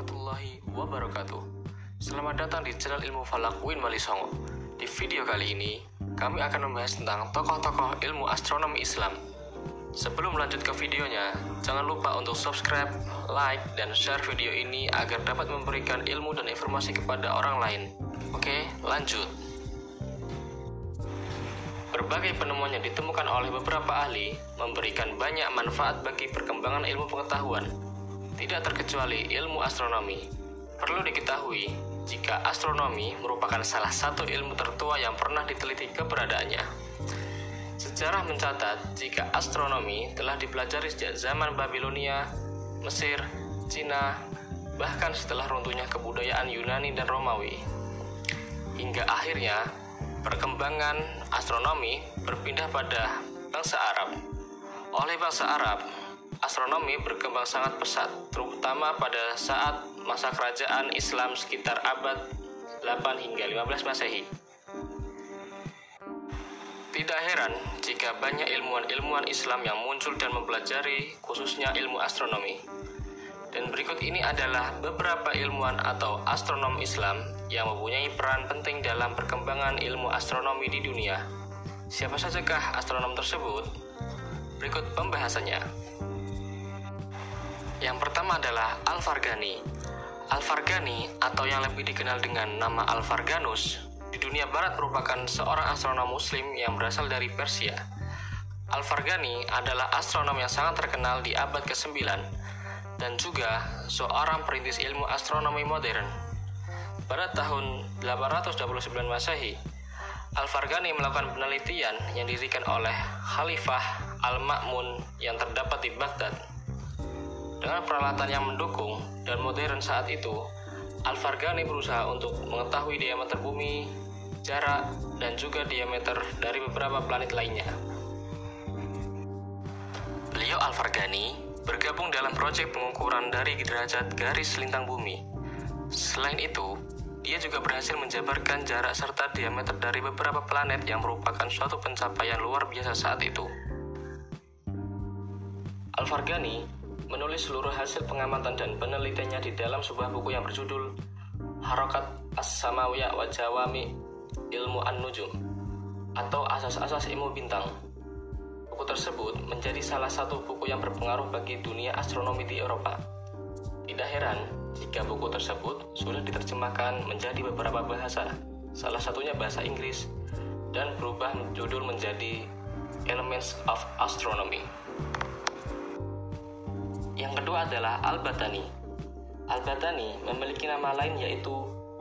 warahmatullahi wabarakatuh. Selamat datang di channel Ilmu Falak Win Wali Songo Di video kali ini, kami akan membahas tentang tokoh-tokoh ilmu astronomi Islam. Sebelum lanjut ke videonya, jangan lupa untuk subscribe, like, dan share video ini agar dapat memberikan ilmu dan informasi kepada orang lain. Oke, lanjut. Berbagai penemuan yang ditemukan oleh beberapa ahli memberikan banyak manfaat bagi perkembangan ilmu pengetahuan, tidak terkecuali ilmu astronomi. Perlu diketahui, jika astronomi merupakan salah satu ilmu tertua yang pernah diteliti keberadaannya. Sejarah mencatat jika astronomi telah dipelajari sejak zaman Babilonia, Mesir, Cina, bahkan setelah runtuhnya kebudayaan Yunani dan Romawi. Hingga akhirnya, perkembangan astronomi berpindah pada bangsa Arab. Oleh bangsa Arab, astronomi berkembang sangat pesat, terutama pada saat masa kerajaan Islam sekitar abad 8 hingga 15 Masehi. Tidak heran jika banyak ilmuwan-ilmuwan Islam yang muncul dan mempelajari khususnya ilmu astronomi. Dan berikut ini adalah beberapa ilmuwan atau astronom Islam yang mempunyai peran penting dalam perkembangan ilmu astronomi di dunia. Siapa sajakah astronom tersebut? Berikut pembahasannya. Yang pertama adalah Al-Fargani. Al-Fargani atau yang lebih dikenal dengan nama Al-Farganus di dunia barat merupakan seorang astronom muslim yang berasal dari Persia. Al-Fargani adalah astronom yang sangat terkenal di abad ke-9 dan juga seorang perintis ilmu astronomi modern. Pada tahun 829 Masehi, Al-Fargani melakukan penelitian yang didirikan oleh Khalifah Al-Ma'mun yang terdapat di Baghdad. Dengan peralatan yang mendukung dan modern saat itu, Al-Fargani berusaha untuk mengetahui diameter bumi, jarak, dan juga diameter dari beberapa planet lainnya. Beliau Al-Fargani bergabung dalam proyek pengukuran dari derajat garis lintang bumi. Selain itu, dia juga berhasil menjabarkan jarak serta diameter dari beberapa planet yang merupakan suatu pencapaian luar biasa saat itu. Al-Fargani menulis seluruh hasil pengamatan dan penelitiannya di dalam sebuah buku yang berjudul Harokat As-Samawiyah wa Jawami Ilmu An-Nujum atau Asas-Asas Ilmu Bintang buku tersebut menjadi salah satu buku yang berpengaruh bagi dunia astronomi di Eropa. Tidak heran jika buku tersebut sudah diterjemahkan menjadi beberapa bahasa, salah satunya bahasa Inggris, dan berubah judul menjadi Elements of Astronomy. Adalah Al-Batani. Al-Batani memiliki nama lain yaitu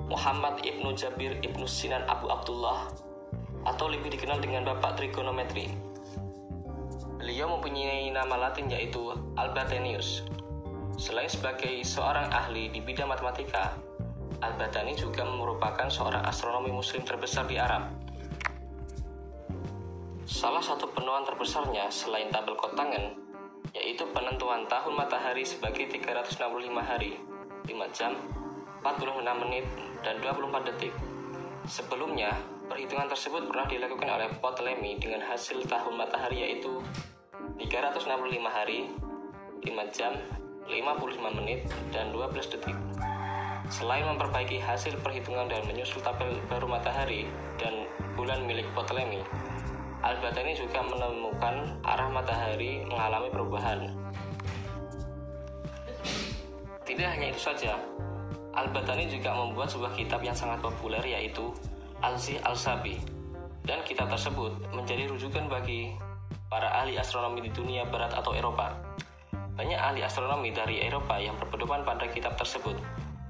Muhammad Ibnu Jabir Ibnu Sinan Abu Abdullah atau lebih dikenal dengan Bapak Trigonometri Beliau mempunyai nama latin yaitu Albatenius. Selain sebagai seorang ahli di bidang matematika, Albatani juga merupakan seorang astronomi muslim terbesar di Arab. Salah satu penemuan terbesarnya selain tabel kotangan, yaitu penentuan tahun matahari sebagai 365 hari, 5 jam, 46 menit, dan 24 detik. Sebelumnya, perhitungan tersebut pernah dilakukan oleh Ptolemy dengan hasil tahun matahari yaitu 365 hari, 5 jam, 55 menit, dan 12 detik. Selain memperbaiki hasil perhitungan dan menyusul tabel baru matahari dan bulan milik Ptolemy, Al-Batani juga menemukan arah matahari mengalami perubahan. Tidak hanya itu saja, Al-Batani juga membuat sebuah kitab yang sangat populer yaitu Al-Zih Al-Sabi dan kitab tersebut menjadi rujukan bagi para ahli astronomi di dunia barat atau Eropa. Banyak ahli astronomi dari Eropa yang berpedoman pada kitab tersebut.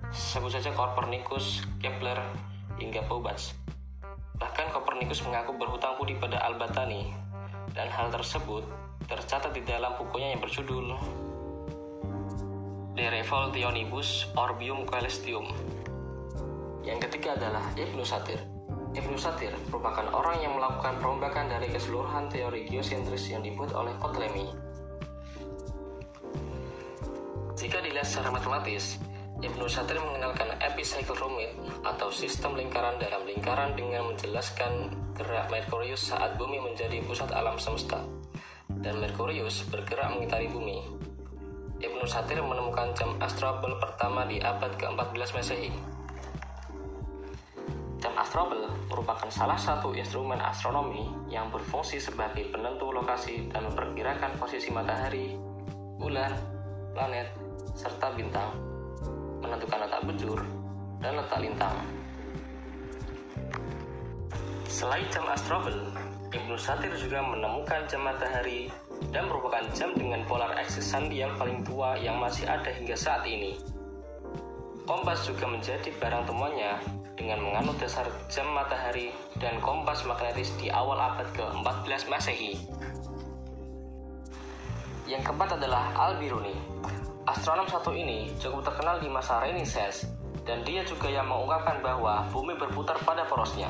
Sebut saja Copernicus, Kepler, hingga Babbage. Bahkan Copernicus mengaku berhutang budi pada Al-Batani, dan hal tersebut tercatat di dalam bukunya yang berjudul De Revolutionibus Orbium Celestium. Yang ketiga adalah Ibnu Satir. Ibnu Satir merupakan orang yang melakukan perombakan dari keseluruhan teori geosentris yang dibuat oleh Ptolemy. Jika dilihat secara matematis, Ibnu Satir mengenalkan epicycle rumit atau sistem lingkaran dalam lingkaran dengan menjelaskan gerak Merkurius saat bumi menjadi pusat alam semesta dan Merkurius bergerak mengitari bumi. Ibnu Satir menemukan jam astrobel pertama di abad ke-14 Masehi. Jam astrobel merupakan salah satu instrumen astronomi yang berfungsi sebagai penentu lokasi dan memperkirakan posisi matahari, bulan, planet, serta bintang, menentukan letak bujur dan letak lintang. Selain jam astrobel, Ibnu Satir juga menemukan jam matahari dan merupakan jam dengan polar aksis sandial paling tua yang masih ada hingga saat ini. Kompas juga menjadi barang temuannya dengan menganut dasar jam matahari dan kompas magnetis di awal abad ke-14 Masehi. Yang keempat adalah Al-Biruni. Astronom satu ini cukup terkenal di masa Renaissance dan dia juga yang mengungkapkan bahwa bumi berputar pada porosnya.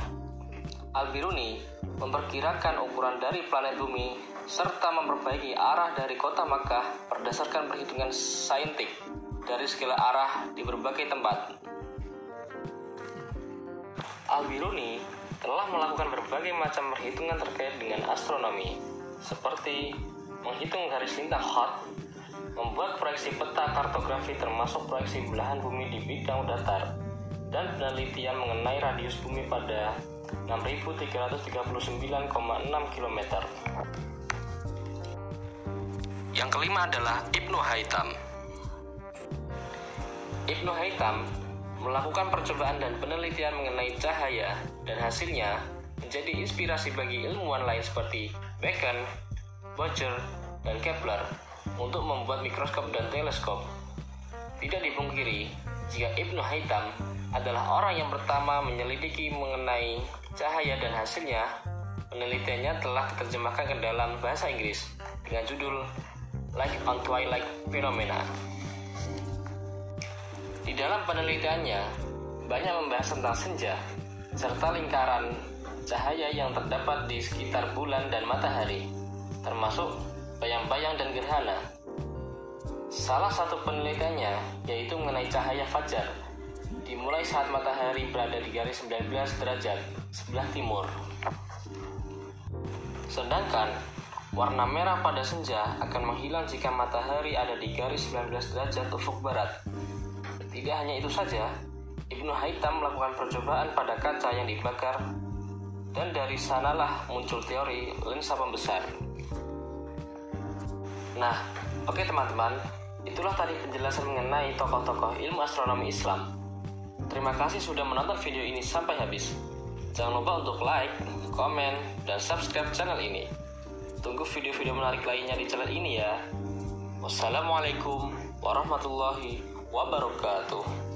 Al-Biruni memperkirakan ukuran dari planet bumi serta memperbaiki arah dari kota Makkah berdasarkan perhitungan saintik dari segala arah di berbagai tempat. Al-Biruni telah melakukan berbagai macam perhitungan terkait dengan astronomi, seperti menghitung garis lintang hot, membuat proyeksi peta kartografi termasuk proyeksi belahan bumi di bidang datar, dan penelitian mengenai radius bumi pada 6.339,6 km. Yang kelima adalah Ibnu Haitam. Ibnu Haitam melakukan percobaan dan penelitian mengenai cahaya dan hasilnya menjadi inspirasi bagi ilmuwan lain seperti Bacon, Bocher, dan Kepler untuk membuat mikroskop dan teleskop. Tidak dipungkiri, jika Ibnu Haitam adalah orang yang pertama menyelidiki mengenai cahaya dan hasilnya, penelitiannya telah diterjemahkan ke dalam bahasa Inggris dengan judul Light on Twilight Phenomena. Di dalam penelitiannya, banyak membahas tentang senja, serta lingkaran cahaya yang terdapat di sekitar bulan dan matahari, termasuk bayang-bayang dan gerhana. Salah satu penelitiannya yaitu mengenai cahaya fajar, dimulai saat matahari berada di garis 19 derajat sebelah timur. Sedangkan warna merah pada senja akan menghilang jika matahari ada di garis 19 derajat ufuk barat. Tidak hanya itu saja, Ibnu Haitam melakukan percobaan pada kaca yang dibakar dan dari sanalah muncul teori lensa pembesar. Nah, oke teman-teman, itulah tadi penjelasan mengenai tokoh-tokoh ilmu astronomi Islam. Terima kasih sudah menonton video ini sampai habis. Jangan lupa untuk like, komen, dan subscribe channel ini. Tunggu video-video menarik lainnya di channel ini ya. Wassalamualaikum warahmatullahi wabarakatuh.